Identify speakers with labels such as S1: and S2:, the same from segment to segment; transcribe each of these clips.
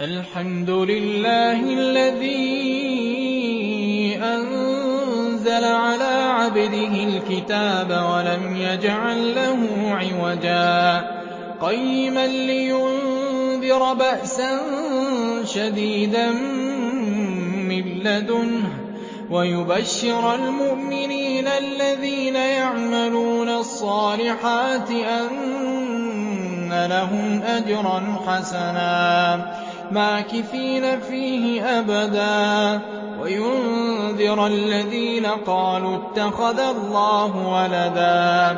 S1: الْحَمْدُ لِلَّهِ الَّذِي أَنزَلَ عَلَىٰ عَبْدِهِ الْكِتَابَ وَلَمْ يَجْعَل لَّهُ عِوَجًا. قَيِّمًا لِّيُنذِرَ بَأْسًا شَدِيدًا مِّن لَّدُنْهُ وَيُبَشِّرَ الْمُؤْمِنِينَ الَّذِينَ يَعْمَلُونَ الصَّالِحَاتِ أَنَّ لَهُمْ أَجْرًا حَسَنًا. مَّاكِثِينَ فِيهِ أَبَدًا. وَيُنذِرَ الَّذِينَ قَالُوا اتَّخَذَ اللَّهُ وَلَدًا.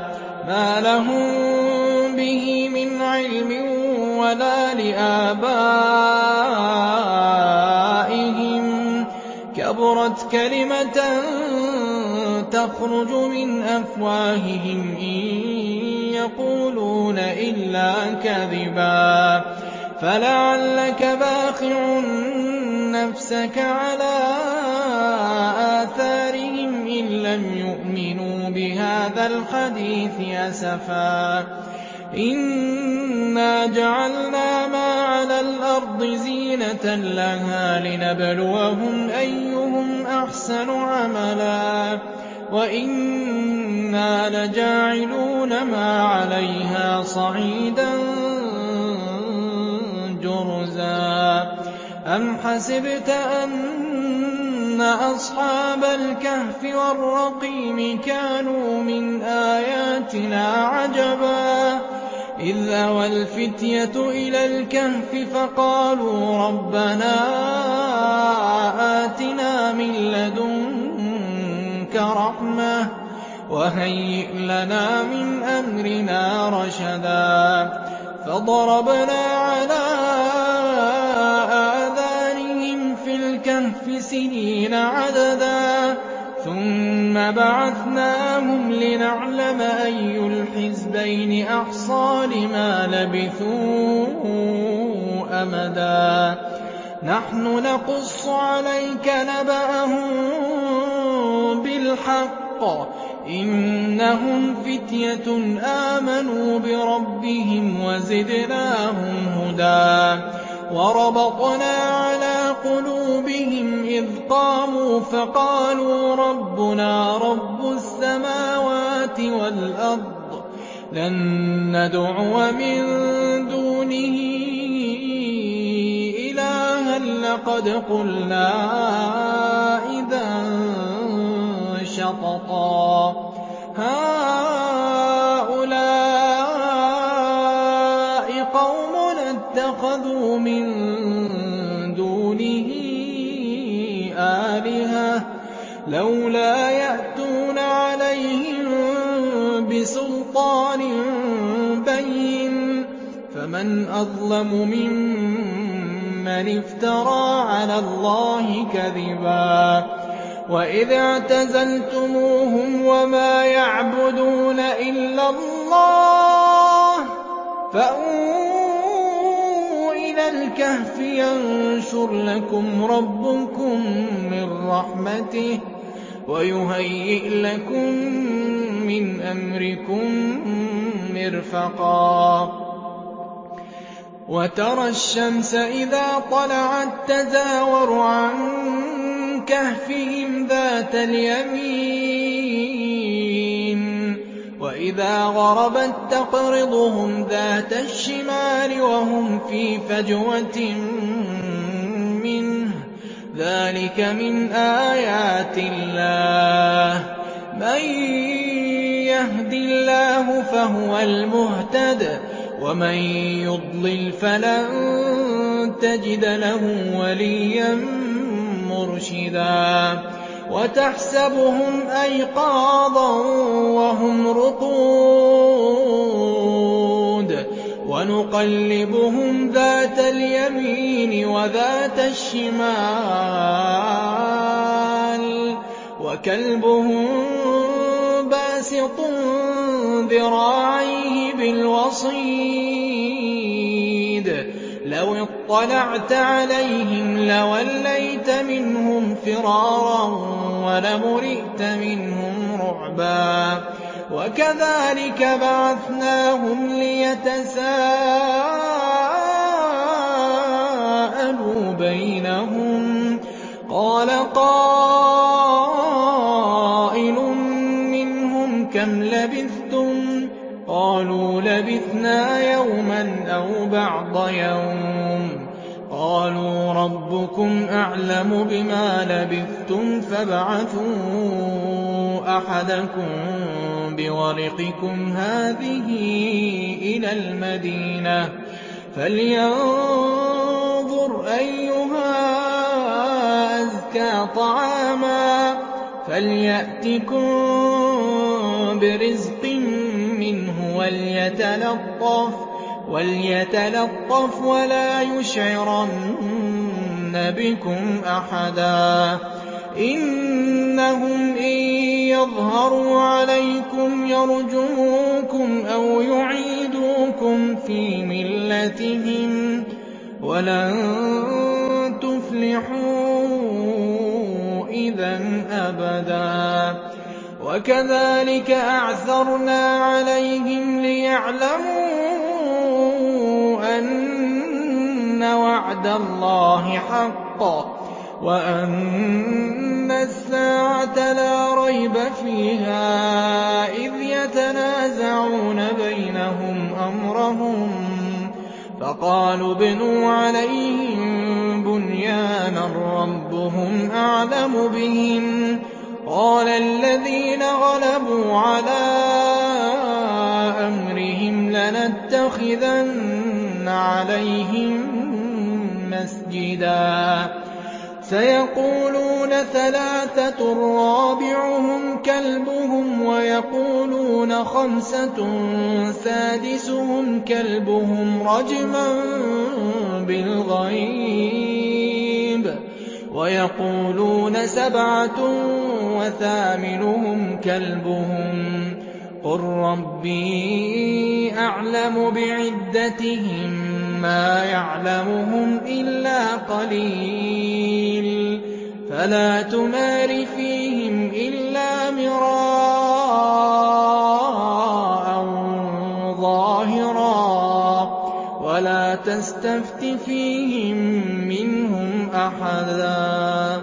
S1: مَّا لَهُم بِهِ مِنْ عِلْمٍ وَلَا لِآبَائِهِمْ ۚ. كَبُرَتْ كَلِمَةً تَخْرُجُ مِنْ أَفْوَاهِهِمْ إِن يَقُولُونَ إِلَّا كَذِبًا. فَلَعَلَّكَ بَاخِعٌ نَّفْسَكَ عَلَىٰ آثَارِهِمْ إِن لَّمْ يُؤْمِنُوا بِهَٰذَا الْحَدِيثِ أَسَفًا ۚ إِنَّا جَعَلْنَا مَا عَلَى الْأَرْضِ زِينَةً لَّهَا لِنَبْلُوَهُمْ أَيُّهُمْ أَحْسَنُ عَمَلًا وَإِنَّا لَجَاعِلُونَ مَا عَلَيْهَا صَعِيدًا أَمْ حَسِبْتَ أَنَّ أَصْحَابَ الْكَهْفِ وَالرَّقِيمِ كَانُوا مِنْ آيَاتِنَا عَجَبًا إِذْ أَوَى الْفِتْيَةُ إِلَى الْكَهْفِ فَقَالُوا رَبَّنَا آتِنَا مِن لَّدُنكَ رَحْمَةً وَهَيِّئْ لَنَا مِنْ أَمْرِنَا رَشَدًا فَضَرَبْنَا الْكَهْفِ سِنِينَ عَدَدًا ثُمَّ بَعَثْنَاهُمْ لِنَعْلَمَ أَيُّ الْحِزْبَيْنِ أَحْصَىٰ لِمَا لَبِثُوا أَمَدًا. نَّحْنُ نَقُصُّ عَلَيْكَ نَبَأَهُم بِالْحَقِّ ۚ. إِنَّهُمْ فِتْيَةٌ آمَنُوا بِرَبِّهِمْ وَزِدْنَاهُمْ هُدًى. وَرَبَطْنَا قُلُوبِهِمْ إِذْ قَامُوا فَقَالُوا رَبُّنَا رَبُّ السَّمَاوَاتِ وَالْأَرْضِ لَن نَّدْعُوَ مِن دُونِهِ إِلَٰهًا لَّقَدْ قُلْنَا إِذًا شَطَطًا. هَٰؤُلَاءِ قَوْمُنَا اتَّخَذُوا مِن لَّوْلَا يَأْتُونَ عَلَيْهِم بِسُلْطَانٍ بَيِّنٍ ۖ فَمَنْ أَظْلَمُ مِمَّنِ افْتَرَىٰ عَلَى اللَّهِ كَذِبًا وَإِذِ اعْتَزَلْتُمُوهُمْ وَمَا يَعْبُدُونَ إِلَّا اللَّهَ فَأْوُوا إِلَى الْكَهْفِ يَنشُرْ لَكُمْ رَبُّكُم مِّن رَّحْمَتِهِ وَيُهَيِّئْ لَكُم مِّنْ أَمْرِكُم مِّرْفَقًا. وَتَرَى الشَّمْسَ إِذَا طَلَعَت تَّزَاوَرُ عَن كَهْفِهِمْ ذَاتَ الْيَمِينِ. وَإِذَا غَرَبَت تَّقْرِضُهُمْ ذَاتَ الشِّمَالِ وَهُمْ فِي فَجْوَةٍ ذَٰلِكَ مِنْ آيَاتِ اللَّهِ ۗ. مَن يَهْدِ اللَّهُ فَهُوَ الْمُهْتَدِ ۖ وَمَن يُضْلِلْ فَلَن تَجِدَ لَهُ وَلِيًّا مُّرْشِدًا. وَتَحْسَبُهُمْ أَيْقَاظًا وَهُمْ رُقُودٌ وَنُقَلِّبُهُمْ ذَاتَ الْيَمِينِ وَذَاتَ الشِّمَالِ وَكَلْبُهُم بَاسِطٌ ذِرَاعَيْهِ بِالْوَصِيدِ لَوِ اطَّلَعْتَ عَلَيْهِمْ لَوَلَّيْتَ مِنْهُمْ فِرَارًا وَلَمُلِئْتَ مِنْهُمْ رُعْبًا وَكَذَٰلِكَ بَعَثْنَاهُمْ لِيَتَسَاءَلُوا بَيْنَهُمْ ۚ قَالَ قَائِلٌ مِّنْهُمْ كَمْ لَبِثْتُمْ ۖ قَالُوا لَبِثْنَا يَوْمًا أَوْ بَعْضَ يَوْمٍ ۚ قَالُوا رَبُّكُمْ أَعْلَمُ بِمَا لَبِثْتُمْ فَابْعَثُوا أَحَدَكُم بِوَرِقِكُمْ هَٰذِهِ إِلَى الْمَدِينَةِ. فَلْيَنظُرْ أَيُّهَا أَزْكَىٰ طَعَامًا فَلْيَأْتِكُم بِرِزْقٍ مِّنْهُ وَلْيَتَلَطَّفْ وَلَا يُشْعِرَنَّ بِكُمْ أَحَدًا. إِنَّهُمْ إِن يَظْهَرُوا عَلَيْكُمْ يَرْجُمُوكُمْ أَوْ يُعِيدُوكُمْ فِي مِلَّتِهِمْ وَلَن تُفْلِحُوا إِذًا أَبَدًا. وَكَذَٰلِكَ أَعْثَرْنَا عَلَيْهِمْ لِيَعْلَمُوا أَنَّ وَعْدَ اللَّهِ حَقٌّ وَأَنَّ السَّاعَةَ لَا رَيْبَ فِيهَا إِذْ يَتَنَازَعُونَ بَيْنَهُمْ أَمْرَهُمْ فَقَالُوا ابْنُوا عَلَيْهِم بُنْيَانًا رَّبُّهُمْ أَعْلَمُ بِهِمْ ۚ قَالَ الَّذِينَ غَلَبُوا عَلَىٰ أَمْرِهِمْ لَنَتَّخِذَنَّ عَلَيْهِم مَّسْجِدًا سَيَقُولُونَ ثَلَاثَةٌ رَّابِعُهُمْ كَلْبُهُمْ وَيَقُولُونَ خَمْسَةٌ سَادِسُهُمْ كَلْبُهُمْ رَجْمًا بِالْغَيْبِ ۖ وَيَقُولُونَ سَبْعَةٌ وَثَامِنُهُمْ كَلْبُهُمْ ۚ قُل رَّبِّي أَعْلَمُ بِعِدَّتِهِم مَّا يَعْلَمُهُمْ إِلَّا قَلِيلٌ فَلَا تُمَارِ فِيهِمْ إِلَّا مِرَاءً ظَاهِرًا وَلَا تَسْتَفْتِ فِيهِم مِّنْهُمْ أَحَدًا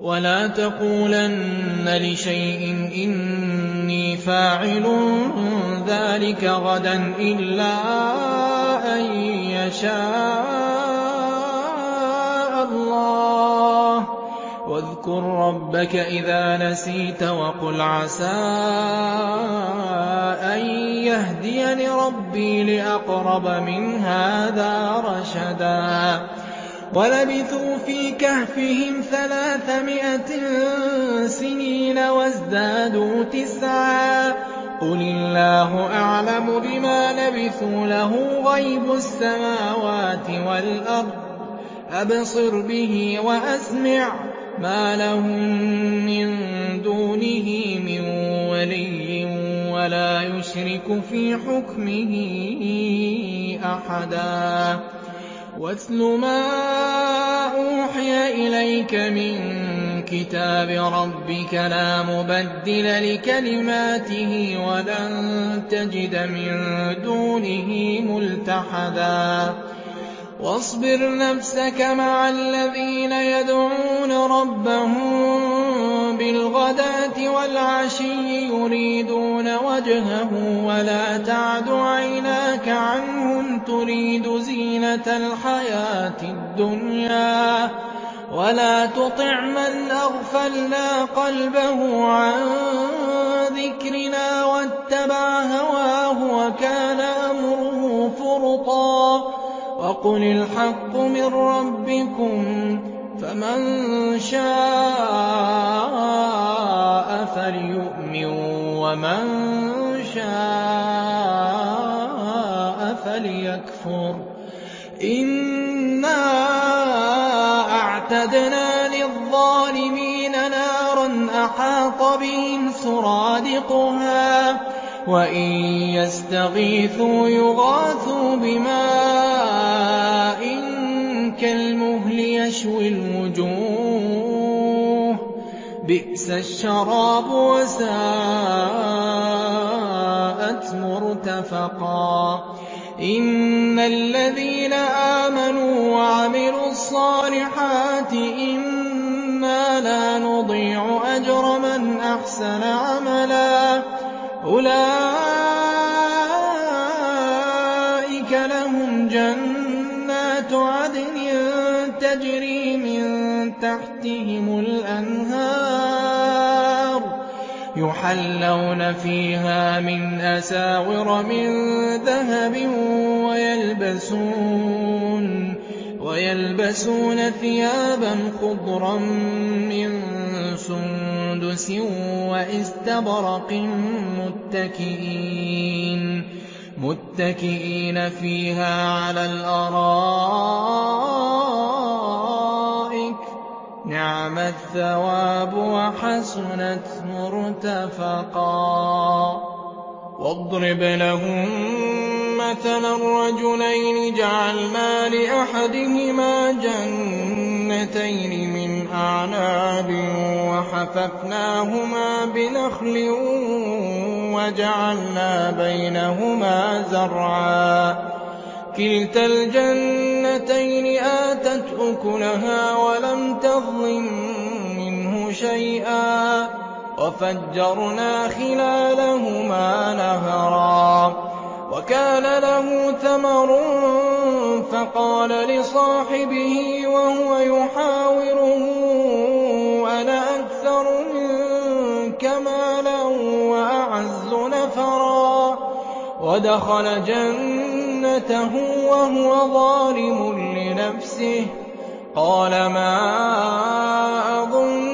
S1: وَلَا تَقُولَنَّ لِشَيْءٍ إِنِّي فَاعِلٌ ذَٰلِكَ غَدًا إِلَّا أَن يَشَاءَ اللَّهُ ۚ وَاذْكُر رَّبَّكَ إِذَا نَسِيتَ وَقُلْ عَسَىٰ أَن يَهْدِيَنِ رَبِّي لِأَقْرَبَ مِنْ هَٰذَا رَشَدًا. وَلَبِثُوا فِي كَهْفِهِمْ ثَلَاثَمِائَةٍ سِنِينَ وَازْدَادُوا تِسْعًا ۚ. قُلِ اللَّهُ أَعْلَمُ بِمَا لَبِثُوا ۖ لَهُ غَيْبُ السَّمَاوَاتِ وَالْأَرْضِ ۖ. أَبْصِرْ بِهِ وَأَسْمِعْ ۚ. مَا لَهُم مِّن دُونِهِ مِن وَلِيٍّ وَلَا يُشْرِكُ فِي حُكْمِهِ أَحَدًا وَاتْلُ مَا أُوحِيَ إِلَيْكَ مِن كِتَابِ رَبِّكَ ۖ لَا مُبَدِّلَ لِكَلِمَاتِهِ وَلَن تَجِدَ مِن دُونِهِ مُلْتَحَدًا وَاصْبِرْ نَفْسَكَ مَعَ الَّذِينَ يَدْعُونَ رَبَّهُم بِالْغَدَاةِ وَالْعَشِيِّ يُرِيدُونَ وَجْهَهُ ۖ وَلَا تَعْدُ عَيْنَاكَ عَنْهُمْ تُرِيدُ زِينَةَ الْحَيَاةِ الدُّنْيَا ۖ وَلَا تُطِعْ مَنْ أَغْفَلْنَا قَلْبَهُ عَن ذِكْرِنَا وَاتَّبَعَ هَوَاهُ وَكَانَ أَمْرُهُ فُرُطًا وَقُلِ الْحَقُّ مِن رَّبِّكُمْ ۖ فَمَن شَاءَ فَلْيُؤْمِن وَمَن شَاءَ فَلْيَكْفُرْ إِنَّا أَعْتَدْنَا لِلظَّالِمِينَ نَارًا أَحَاطَ بِهِمْ سُرَادِقُهَا ۚ وَإِن يَسْتَغِيثُوا يُغَاثُوا بِمَاءٍ كَالْمُهْلِ يَشْوِي الْوُجُوهَ ۚ. بِئْسَ الشَّرَابُ وَسَاءَتْ مُرْتَفَقًا. إِنَّ الَّذِينَ آمَنُوا وَعَمِلُوا الصَّالِحَاتِ إِنَّا لَا نُضِيعُ أَجْرَ مَنْ أَحْسَنَ عَمَلًا. يُحَلَّوْنَ فِيهَا مِنْ أَسَاوِرَ مِن ذَهَبٍ وَيَلْبَسُونَ ثِيَابًا خُضْرًا مِّن سُندُسٍ وَإِسْتَبْرَقٍ مُّتَّكِئِينَ فِيهَا عَلَى الْأَرَائِكِ ۚ. نِعْمَ الثَّوَابُ وَحَسُنَتْ مُرْتَفَقًا وَاضْرِبْ لَهُم مَّثَلًا رَّجُلَيْنِ جَعَلْنَا لِأَحَدِهِمَا جَنَّتَيْنِ مِنْ أَعْنَابٍ وَحَفَفْنَاهُمَا بِنَخْلٍ وَجَعَلْنَا بَيْنَهُمَا زَرْعًا. كِلْتَا الْجَنَّتَيْنِ آتَتْ أُكُلَهَا وَلَمْ تَظْلِم مِّنْهُ شَيْئًا ۚ. وَفَجَّرْنَا خِلَالَهُمَا نَهَرًا ۚ وَكَانَ لَهُ ثَمَرٌ فَقَالَ لِصَاحِبِهِ وَهُوَ يُحَاوِرُهُ أَنَا أَكْثَرُ مِنكَ مَالًا وَأَعَزُّ نَفَرًا ۚ وَدَخَلَ جَنَّتَهُ وَهُوَ ظَالِمٌ لِّنَفْسِهِ قَالَ مَا أَظُنُّ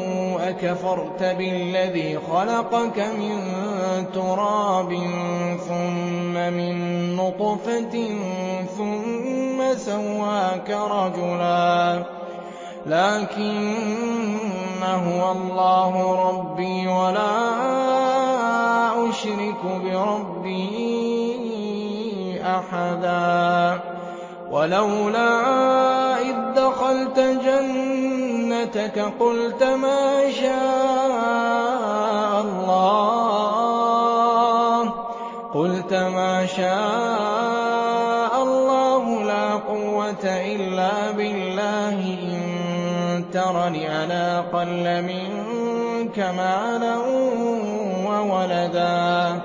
S1: أَكَفَرْتَ بِالَّذِي خَلَقَكَ مِن تُرَابٍ ثُمَّ مِن نُّطْفَةٍ ثُمَّ سَوَّاكَ رَجُلًا. لَّٰكِنَّ هُوَ اللَّهُ رَبِّي وَلَا أُشْرِكُ بِرَبِّي أَحَدًا. وَلَوْلَا إِذ دَّخَلْتَ جَنَّتَكَ قُلْتَ مَا شَاءَ اللَّهُ. لَا قُوَّةَ إِلَّا بِاللَّهِ. إِن تَرَنِ أَنَا أَقَلَّ مِنكَ مَالًا وَوَلَدًا.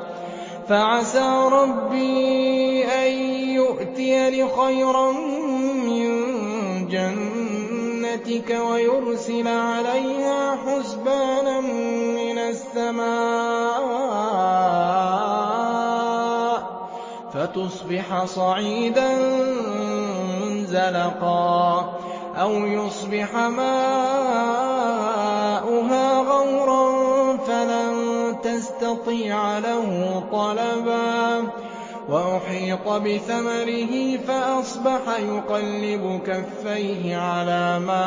S1: فَعَسَىٰ رَبِّي أَن يُؤْتِيَنِ خَيْرًا مِّن جَنَّتِكَ وَيُرْسِلَ عَلَيْهَا حُسْبَانًا مِّنَ السَّمَاءِ فَتُصْبِحَ صَعِيدًا زَلَقًا أَوْ يُصْبِحَ مَاؤُهَا غَوْرًا فَلَن تَسْتَطِيعَ لَهُ طَلَبًا وَأُحِيطَ بِثَمَرِهِ فَأَصْبَحَ يُقَلِّبُ كَفَّيْهِ عَلَىٰ مَا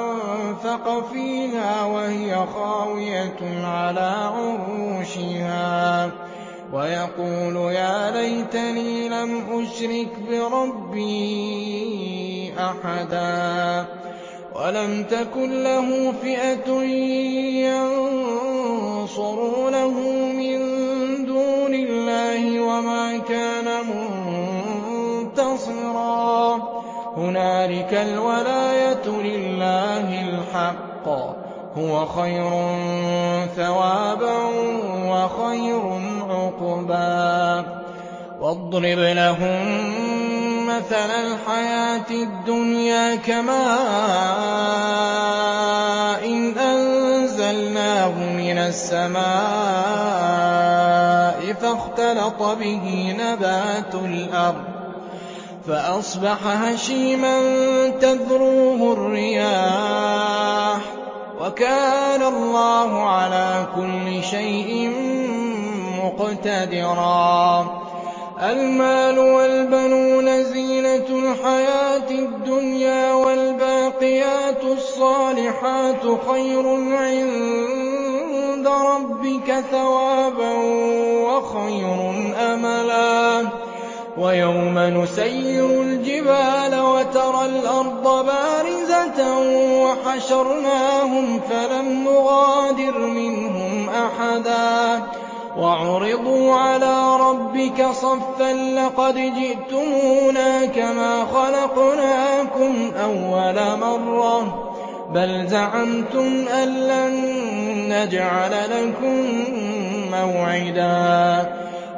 S1: أَنفَقَ فِيهَا وَهِيَ خَاوِيَةٌ عَلَىٰ عُرُوشِهَا. وَيَقُولُ يَا لَيْتَنِي لَمْ أُشْرِكْ بِرَبِّي أَحَدًا وَلَمْ تَكُن لَّهُ فِئَةٌ يَنصُرُونَهُ وَمَا كَانَ مُنتَصِرًا. هُنَالِكَ الْوَلَايَةُ لِلَّهِ الْحَقِّ ۚ. هُوَ خَيْرٌ ثَوَابًا وَخَيْرٌ عُقْبًا. وَاضْرِبْ لَهُم مَّثَلَ الْحَيَاةِ الدُّنْيَا كَمَاءٍ أَنزَلْنَاهُ مِنَ السَّمَاءِ فَاخْتَلَطَ بِهِ نَبَاتُ الْأَرْضِ فَأَصْبَحَ هَشِيمًا تَذْرُوهُ الرِّيَاحُ ۗ وَكَانَ اللَّهُ عَلَىٰ كُلِّ شَيْءٍ مُّقْتَدِرًا. الْمَالُ وَالْبَنُونَ زِينَةُ الْحَيَاةِ الدُّنْيَا ۖ وَالْبَاقِيَاتُ الصَّالِحَاتُ خَيْرٌ عِندَ رَبِّكَ ثَوَابًا وَخَيْرٌ أَمَلًا. وَيَوْمَ نُسَيِّرُ الْجِبَالَ وَتَرَى الْأَرْضَ بَارِزَةً وَحَشَرْنَاهُمْ فَلَمْ نُغَادِرْ مِنْهُمْ أَحَدًا. وَعُرِضُوا عَلَىٰ رَبِّكَ صَفًّا لَّقَدْ جِئْتُمُونَا كَمَا خَلَقْنَاكُمْ أَوَّلَ مَرَّةٍ بَلْ زَعَمْتُمْ أَن لَّن نَّجْعَلَ لَكُم مَّوْعِدًا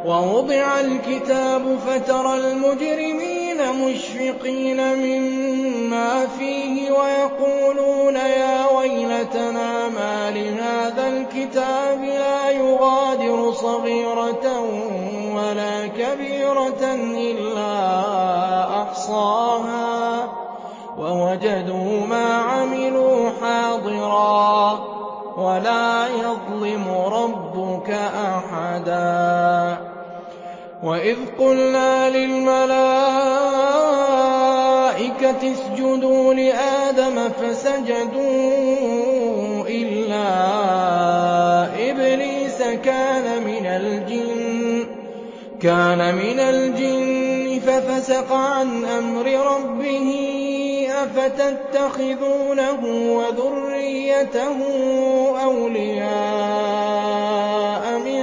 S1: وَوُضِعَ الْكِتَابُ فَتَرَى الْمُجْرِمِينَ مُشْفِقِينَ مِمَّا فِيهِ وَيَقُولُونَ يَا وَيْلَتَنَا مَالِ هَٰذَا الْكِتَابِ لَا يُغَادِرُ صَغِيرَةً وَلَا كَبِيرَةً إِلَّا أَحْصَاهَا وَوَجَدُوا مَا عَمِلُوا حَاضِرًا وَلَا يَظْلِمُ رَبُّكَ أَحَدًا. وَإِذْ قُلْنَا لِلْمَلَائِكَةِ اسْجُدُوا لِآدَمَ فَسَجَدُوا كَانَ مِنَ الْجِنِّ فَفَسَقَ عَنْ أَمْرِ رَبِّهِ ۗ أَفَتَتَّخِذُونَهُ وَذُرِّيَّتَهُ أَوْلِيَاءَ مِن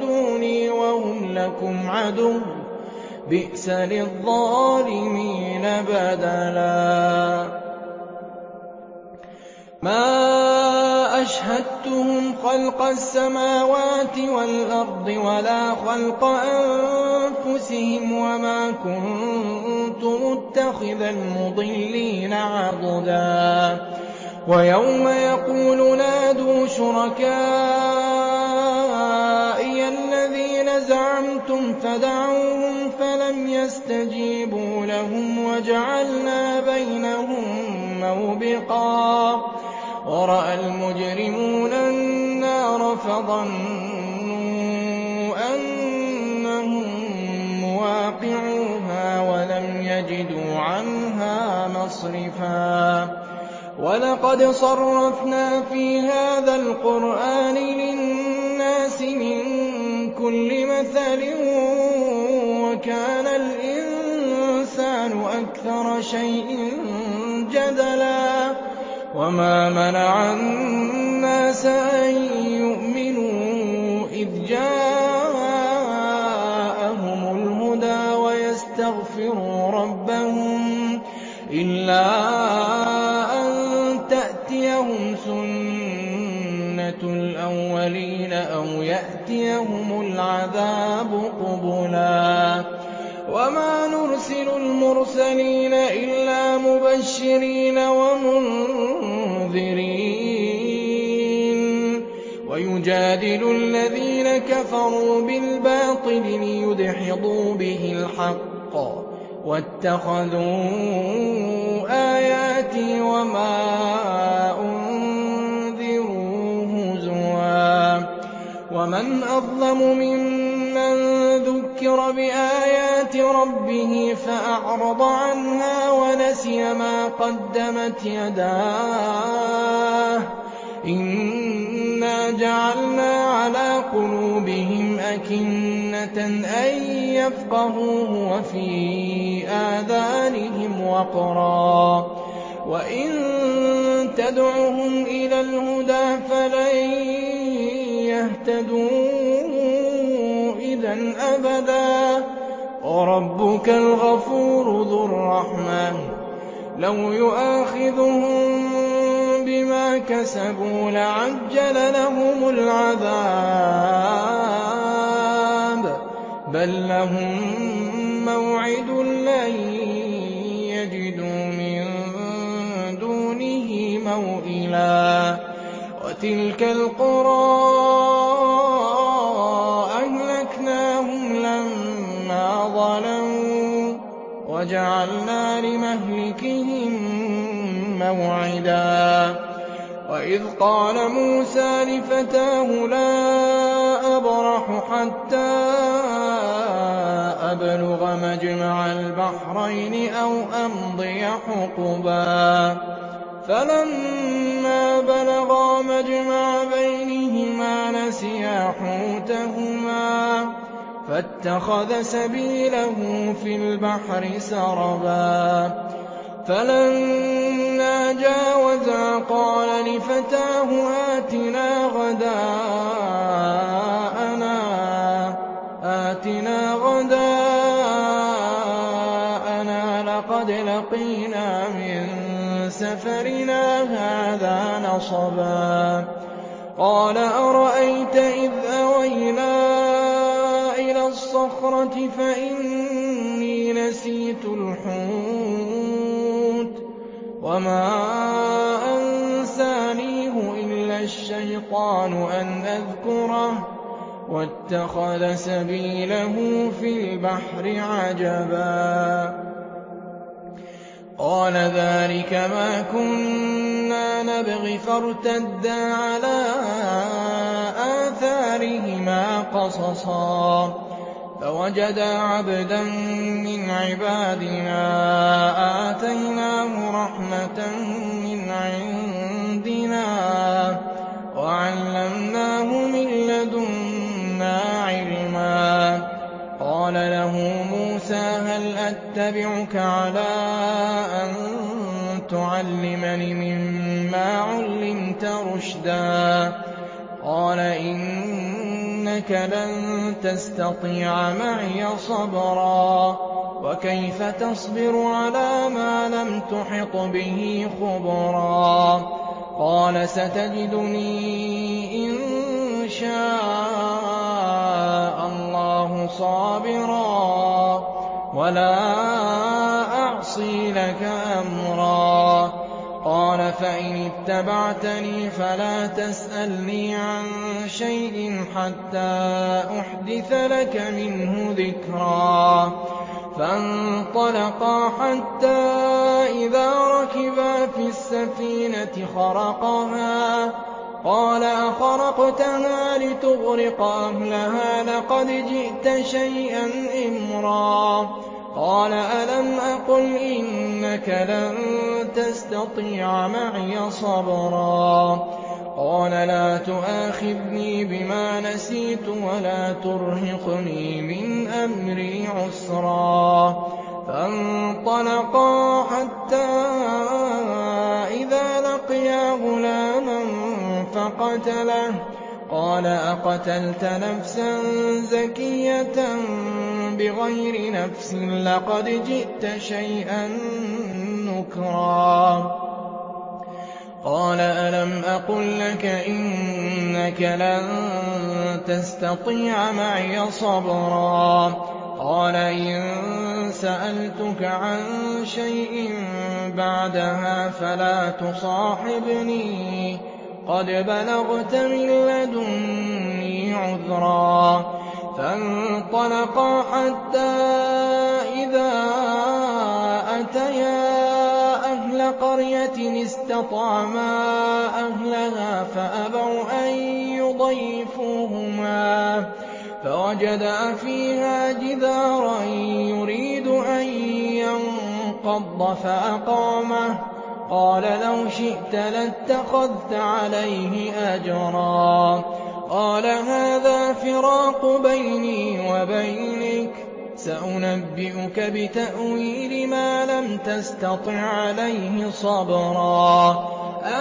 S1: دُونِي وَهُمْ لَكُمْ عَدُوٌّ ۚ. بِئْسَ لِلظَّالِمِينَ بَدَلًا. أَشْهَدتُّهُمْ خَلْقَ السَّمَاوَاتِ وَالْأَرْضِ وَلَا خَلْقَ أَنفُسِهِمْ وَمَا كُنتُ مُتَّخِذَ الْمُضِلِّينَ عَضُدًا وَيَوْمَ يَقُولُ نَادُوا شُرَكَائِيَ الَّذِينَ زَعَمْتُمْ فَدَعَوْهُمْ فَلَمْ يَسْتَجِيبُوا لَهُمْ وَجَعَلْنَا بَيْنَهُم مَّوْبِقًا وَرَأَى الْمُجْرِمُونَ النَّارَ فَظَنُّوا أَنَّهُم مُّوَاقِعُوهَا وَلَمْ يَجِدُوا عَنْهَا مَصْرِفًا وَلَقَدْ صَرَّفْنَا فِي هَٰذَا الْقُرْآنِ لِلنَّاسِ مِن كُلِّ مَثَلٍ وَكَانَ الْإِنسَانُ أَكْثَرَ شَيْءٍ جَدَلًا وَمَا مَنَعَ النَّاسَ أَن يُؤْمِنُوا إِذْ جَاءَهُمُ الْهُدَىٰ وَيَسْتَغْفِرُوا رَبَّهُمْ إِلَّا أَن تَأْتِيَهُمْ سُنَّةُ الْأَوَّلِينَ أَوْ يَأْتِيَهُمُ الْعَذَابُ قُبُلًا وَمَا نُرْسِلُ الْمُرْسَلِينَ إِلَّا مُبَشِّرِينَ وَمُنذِرِينَ وَيُجَادِلُ الَّذِينَ كَفَرُوا بِالْبَاطِلِ لِيُدْحِضُوا بِهِ الْحَقَّ ۖ. وَاتَّخَذُوا آيَاتِي وَمَا أُنذِرُوا هُزُوًا ۚ. وَمَنْ أَظْلَمُ مِمَّن ذُكِّرَ بِآيَاتِ رَبِّهِ فَأَعْرَضَ عَنْهَا وَنَسِيَ مَا قَدَّمَتْ يَدَاهُ ۚ. إِنَّا جَعَلْنَا عَلَىٰ قُلُوبِهِمْ أَكِنَّةً أَن يَفْقَهُوهُ وَفِي آذَانِهِمْ وَقْرًا ۚ. وَإِن تَدْعُهُمْ إِلَى الْهُدَىٰ فَلَن يَهْتَدُوا. أَبَدًا ۚ وَرَبُّكَ الْغَفُورُ ذُو الرَّحْمَةِ ۖ. لَوْ يُؤَاخِذُهُم بِمَا كَسَبُوا لَعَجَّلَ لَهُمُ الْعَذَابَ ۚ. بَل لَّهُم مَّوْعِدٌ لَّن يَجِدُوا مِن دُونِهِ مَوْئِلًا. وَتِلْكَ الْقُرَىٰ وَجَعَلْنَا لِمَهْلِكِهِم مَّوْعِدًا. وَإِذْ قَالَ مُوسَىٰ لِفَتَاهُ لَا أَبْرَحُ حَتَّىٰ أَبْلُغَ مَجْمَعَ الْبَحْرَيْنِ أَوْ أَمْضِيَ حُقُبًا. فَلَمَّا بَلَغَا مَجْمَعَ بَيْنِهِمَا نَسِيَا حُوتَهُمَا. فَاتَّخَذَ سَبِيلَهُ فِي الْبَحْرِ سَرَبًا. فَلَمَّا جَاوَزَا قَالَ لِفَتَاهُ آتِنَا غَدَاءَنَا. لَقَدْ لَقِينَا مِن سَفَرِنَا هَٰذَا نَصَبًا. قَالَ أَرَأَيْتَ إِذْ أَوَيْنَا الصَّخْرَةِ فَإِنِّي نَسِيتُ الْحُوتَ وَمَا أَنسَانِيهُ إِلَّا الشَّيْطَانُ أَنْ أَذْكُرَهُ وَاتَّخَذَ سَبِيلَهُ فِي الْبَحْرِ عَجَبًا. قَالَ ذَٰلِكَ مَا كُنَّا نَبْغِ فَارْتَدَّا عَلَىٰ آثَارِهِمَا قَصَصًا. فَوَجَدَا عَبْدًا مِّنْ عِبَادِنَا آتَيْنَاهُ رَحْمَةً مِّنْ عِندِنَا وَعَلَّمْنَاهُ مِن لَّدُنَّا عِلْمًا. قَالَ لَهُ مُوسَىٰ هَلْ أَتَّبِعُكَ عَلَىٰ أَن تُعَلِّمَنِ مِمَّا عُلِّمْتَ رُشْدًا؟ قَالَ إِنَّكَ لَن تَسْتَطِيعَ مَعِيَ صَبْرًا وَكَيْفَ تَصْبِرُ عَلَىٰ مَا لَمْ تُحِطْ بِهِ خُبْرًا قَالَ سَتَجِدُنِي إِن شَاءَ اللَّهُ صَابِرًا وَلَا أَعْصِي لَكَ أَمْرًا قَالَ فَإِنِ اتَّبَعْتَنِي فَلَا تَسْأَلْنِي عَن شَيْءٍ حَتَّىٰ أُحْدِثَ لَكَ مِنْهُ ذِكْرًا. فَانطَلَقَا حَتَّىٰ إِذَا رَكِبَا فِي السَّفِينَةِ خَرَقَهَا. قَالَ أَخَرَقْتَهَا لِتُغْرِقَ أَهْلَهَا لَقَدْ جِئْتَ شَيْئًا إِمْرًا. قَالَ أَلَمْ أَقُلْ إِنَّكَ لَن تَسْتَطِيعَ مَعِيَ صَبْرًا قَالَ لَا تُؤَاخِذْنِي بِمَا نَسِيتُ وَلَا تُرْهِقْنِي مِنْ أَمْرِي عُسْرًا فَانطَلَقَا حَتَّىٰ إِذَا لَقِيَا غُلَامًا فَقَتَلَهُ قَالَ أَقَتَلْتَ نَفْسًا زَكِيَّةً بِغَيْرِ نَفْسٍ لَّقَدْ جِئْتَ شَيْئًا نُّكْرًا. قَالَ أَلَمْ أَقُل لَّكَ إِنَّكَ لَن تَسْتَطِيعَ مَعِيَ صَبْرًا؟ قَالَ إِن سَأَلْتُكَ عَن شَيْءٍ بَعْدَهَا فَلَا تُصَاحِبْنِي. قَدْ بَلَغْتَ مِن لَّدُنِّي عُذْرًا. فَانطَلَقَا حَتَّىٰ إِذَا أَتَيَا أَهْلَ قَرْيَةٍ اسْتَطْعَمَا أَهْلَهَا فَأَبَوْا أَن يُضَيِّفُوهُمَا فَوَجَدَا فِيهَا جِدَارًا يُرِيدُ أَن يَنقَضَّ فَأَقَامَهُ قَالَ لَوْ شِئْتَ لَاتَّخَذْتَ عَلَيْهِ أَجْرًا قَالَ هَٰذَا فِرَاقُ بَيْنِي وَبَيْنِكَ ۚ. سَأُنَبِّئُكَ بِتَأْوِيلِ مَا لَمْ تَسْتَطِع عَّلَيْهِ صَبْرًا.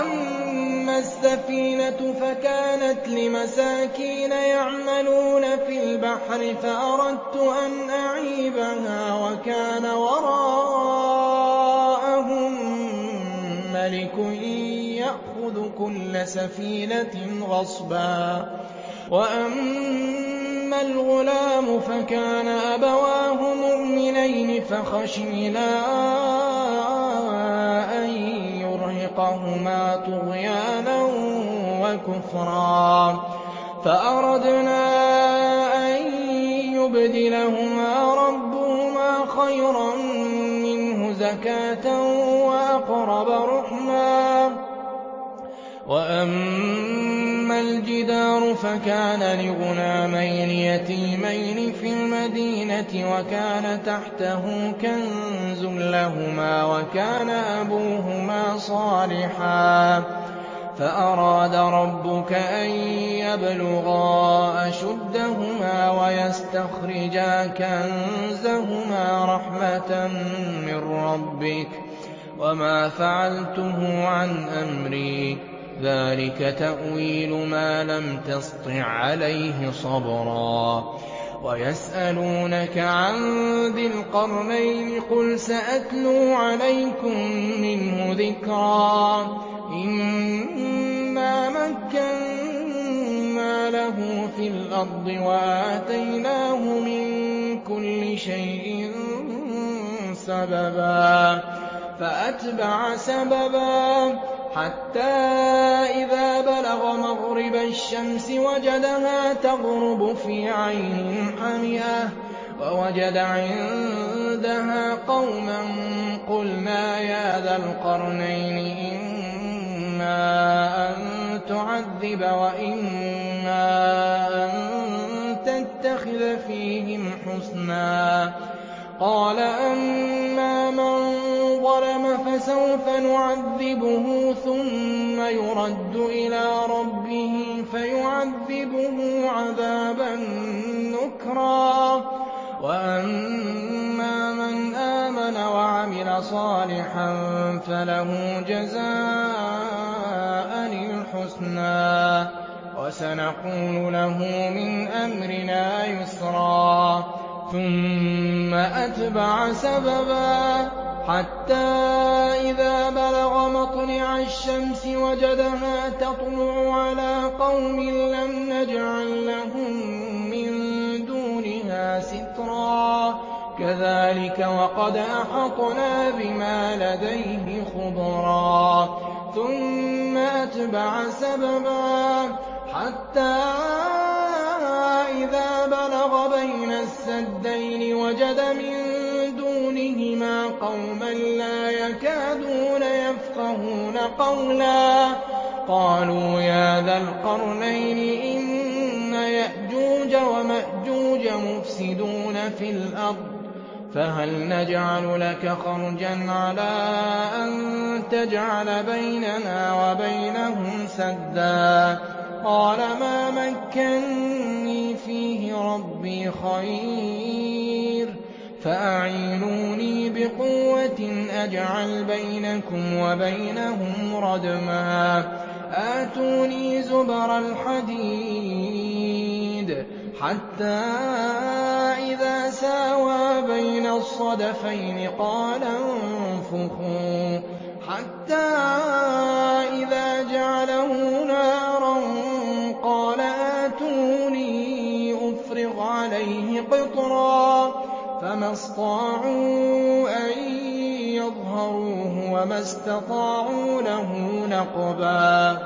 S1: أَمَّا السَّفِينَةُ فَكَانَتْ لِمَسَاكِينَ يَعْمَلُونَ فِي الْبَحْرِ فَأَرَدتُّ أَنْ أَعِيبَهَا وَكَانَ وَرَاءَهُم كُلَّ سَفِينَةٍ غَصْبًا. وَأَمَّا الْغُلَامُ فَكَانَ أَبَوَاهُ مُؤْمِنَيْنِ فَخَشِينَا أَن يُرْهِقَهُمَا طُغْيَانًا وَكُفْرًا. فَأَرَدْنَا أَن يُبْدِلَهُمَا رَبُّهُمَا خَيْرًا مِّنْهُ زَكَاةً وَأَقْرَبَ رُحْمًا. وَأَمَّا الْجِدَارُ فَكَانَ لِغُلَامَيْنِ يَتِيمَيْنِ فِي الْمَدِينَةِ وَكَانَ تَحْتَهُ كَنزٌ لَّهُمَا وَكَانَ أَبُوهُمَا صَالِحًا فَأَرَادَ رَبُّكَ أَن يَبْلُغَا أَشُدَّهُمَا وَيَسْتَخْرِجَا كَنزَهُمَا رَحْمَةً مِّن رَّبِّكَ ۚ وَمَا فَعَلْتُهُ عَنْ أَمْرِي ۚ ذَٰلِكَ تَأْوِيلُ مَا لَمْ تَسْطِع عَّلَيْهِ صَبْرًا وَيَسْأَلُونَكَ عَن ذِي الْقَرْنَيْنِ ۖ قُلْ سَأَتْلُو عَلَيْكُم مِّنْهُ ذِكْرًا إِنَّا مَكَّنَّا لَهُ فِي الْأَرْضِ وَآتَيْنَاهُ مِن كُلِّ شَيْءٍ سَبَبًا فَأَتْبَعَ سَبَبًا حَتَّىٰ إِذَا بَلَغَ مَغْرِبَ الشَّمْسِ وَجَدَهَا تَغْرُبُ فِي عَيْنٍ حَمِئَةٍ وَوَجَدَ عِندَهَا قَوْمًا قُلْنَا يَا ذَا الْقَرْنَيْنِ إِمَّا أَن تُعَذِّبَ وَإِمَّا أَن تَتَّخِذَ فِيهِمْ حُسْنًا. قَالَ ظَلَمَ فَسَوْفَ نُعَذِّبُهُ ثُمَّ يُرَدُّ إِلَىٰ رَبِّهِ فَيُعَذِّبُهُ عَذَابًا نُّكْرًا وَأَمَّا مَنْ آمَنَ وَعَمِلَ صَالِحًا فَلَهُ جَزَاءً الْحُسْنَىٰ ۖ وَسَنَقُولُ لَهُ مِنْ أَمْرِنَا يُسْرًا ثُمَّ أَتْبَعَ سَبَبًا حَتَّىٰ إِذَا بَلَغَ مَطْلِعَ الشَّمْسِ وَجَدَهَا تَطْلُعُ عَلَىٰ قَوْمٍ لَّمْ نَجْعَل لَّهُم مِّن دُونِهَا سِتْرًا. كَذَٰلِكَ وَقَدْ أَحَطْنَا بِمَا لَدَيْهِ خُبْرًا ثُمَّ أَتْبَعَ سَبَبًا حَتَّىٰ إِذَا بَلَغَ بَيْنَ السَّدَّيْنِ وَجَدَ مِن قَوْمًا لَّا يَكَادُونَ يَفْقَهُونَ قَوْلًا. قَالُوا يَا ذَا الْقَرْنَيْنِ إِنَّ يَأْجُوجَ وَمَأْجُوجَ مُفْسِدُونَ فِي الْأَرْضِ فَهَلْ نَجْعَلُ لَكَ خَرْجًا عَلَىٰ أَن تَجْعَلَ بَيْنَنَا وَبَيْنَهُمْ سَدًّا؟ قَالَ مَا مَكَّنِّي فِيهِ رَبِّي خَيْرٌ. فَأَعِينُونِي بِقُوَّةٍ أَجْعَلْ بَيْنَكُمْ وَبَيْنَهُمْ رَدْمًا. آتُونِي زُبَرَ الْحَدِيدِ حَتَّىٰ إِذَا سَاوَىٰ بَيْنَ الصَّدَفَيْنِ قَالَ انفُخُوا. حَتَّىٰ إِذَا جَعَلَهُ نَارًا قَالَ آتُونِي أُفْرِغْ عَلَيْهِ قِطْرًا. فَمَا اسْطَاعُوا أَن يَظْهَرُوهُ وَمَا اسْتَطَاعُوا لَهُ نَقْبًا.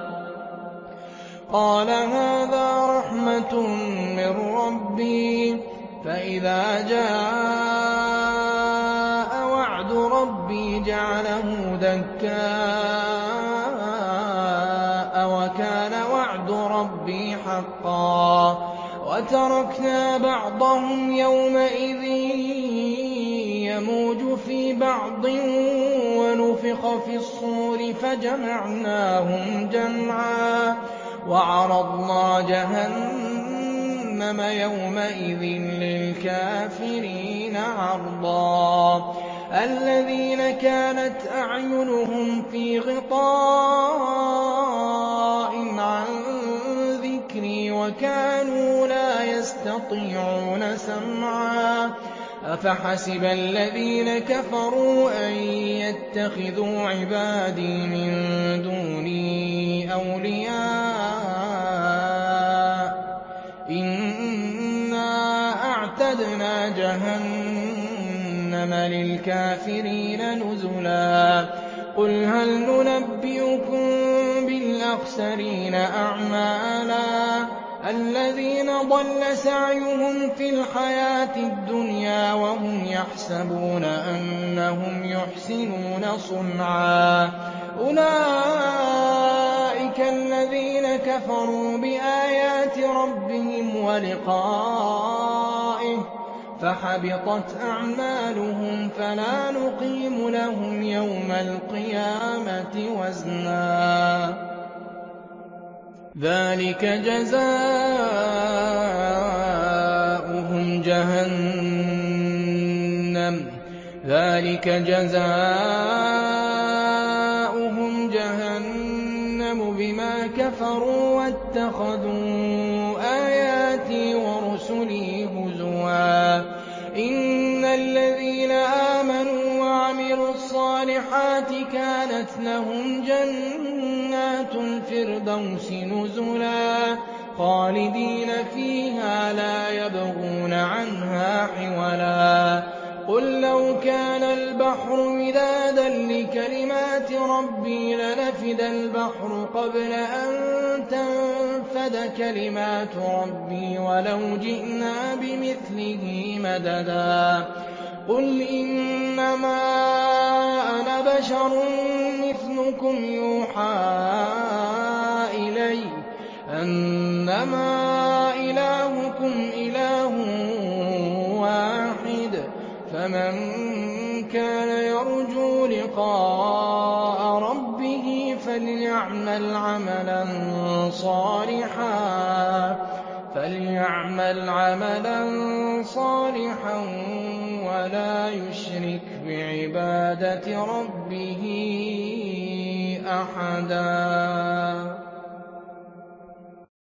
S1: قَالَ هَٰذَا رَحْمَةٌ مِّن رَّبِّي ۖ فَإِذَا جَاءَ وَعْدُ رَبِّي جَعَلَهُ دَكَّاءَ ۖ وَتَرَكْنَا بَعْضَهُمْ يَوْمَئِذٍ يَمُوجُ فِي بَعْضٍ وَنُفِخَ فِي الصُّورِ فَجَمَعْنَاهُمْ جَمْعًا وَعَرَضْنَا جَهَنَّمَ يَوْمَئِذٍ لِّلْكَافِرِينَ عَرْضًا الَّذِينَ كَانَتْ أَعْيُنُهُمْ فِي غِطَاءٍ وَكَانُوا لَا يَسْتَطِيعُونَ سَمْعًا. أَفَحَسِبَ الَّذِينَ كَفَرُوا أَن يَتَّخِذُوا عِبَادِي مِن دُونِي أَوْلِيَاءَ ۚ. إِنَّا أَعْتَدْنَا جَهَنَّمَ لِلْكَافِرِينَ نُزُلًا. قُلْ هَلْ نُنَبِّئُكُم بِالْأَخْسَرِينَ أَعْمَالًا؟ الَّذِينَ ضَلَّ سَعْيُهُمْ فِي الْحَيَاةِ الدُّنْيَا وَهُمْ يَحْسَبُونَ أَنَّهُمْ يُحْسِنُونَ صُنْعًا. أُولَٰئِكَ الَّذِينَ كَفَرُوا بِآيَاتِ رَبِّهِمْ وَلِقَائِهِ فَحَبِطَتْ أَعْمَالُهُمْ فَلَا نُقِيمُ لَهُمْ يَوْمَ الْقِيَامَةِ وَزْنًا. ذَٰلِكَ جَزَاؤُهُمْ جَهَنَّمُ. بِمَا كَفَرُوا وَاتَّخَذُوا الصَّالِحَاتِ كَانَتْ لَهُمْ جَنَّاتُ الْفِرْدَوْسِ نُزُلًا خَالِدِينَ فِيهَا لَا يَبْغُونَ عَنْهَا حِوَلًا. قُل لَّوْ كَانَ الْبَحْرُ مِدَادًا لِّكَلِمَاتِ رَبِّي لَنَفِدَ الْبَحْرُ قَبْلَ أَن تَنفَدَ كَلِمَاتُ رَبِّي وَلَوْ جِئْنَا بِمِثْلِهِ مَدَدًا. قُلْ إِنَّمَا أَنَا بَشَرٌ مِّثْلُكُمْ يُوحَىٰ إِلَيَّ أَنَّمَا إِلَٰهُكُمْ إِلَٰهٌ وَاحِدٌ ۖ فَمَن كَانَ يَرْجُو لِقَاءَ رَبِّهِ فَلْيَعْمَلْ عَمَلًا صَالِحًا وَلَا يُشْرِكْ بِعِبَادَةِ رَبِّهِ أَحَدًا.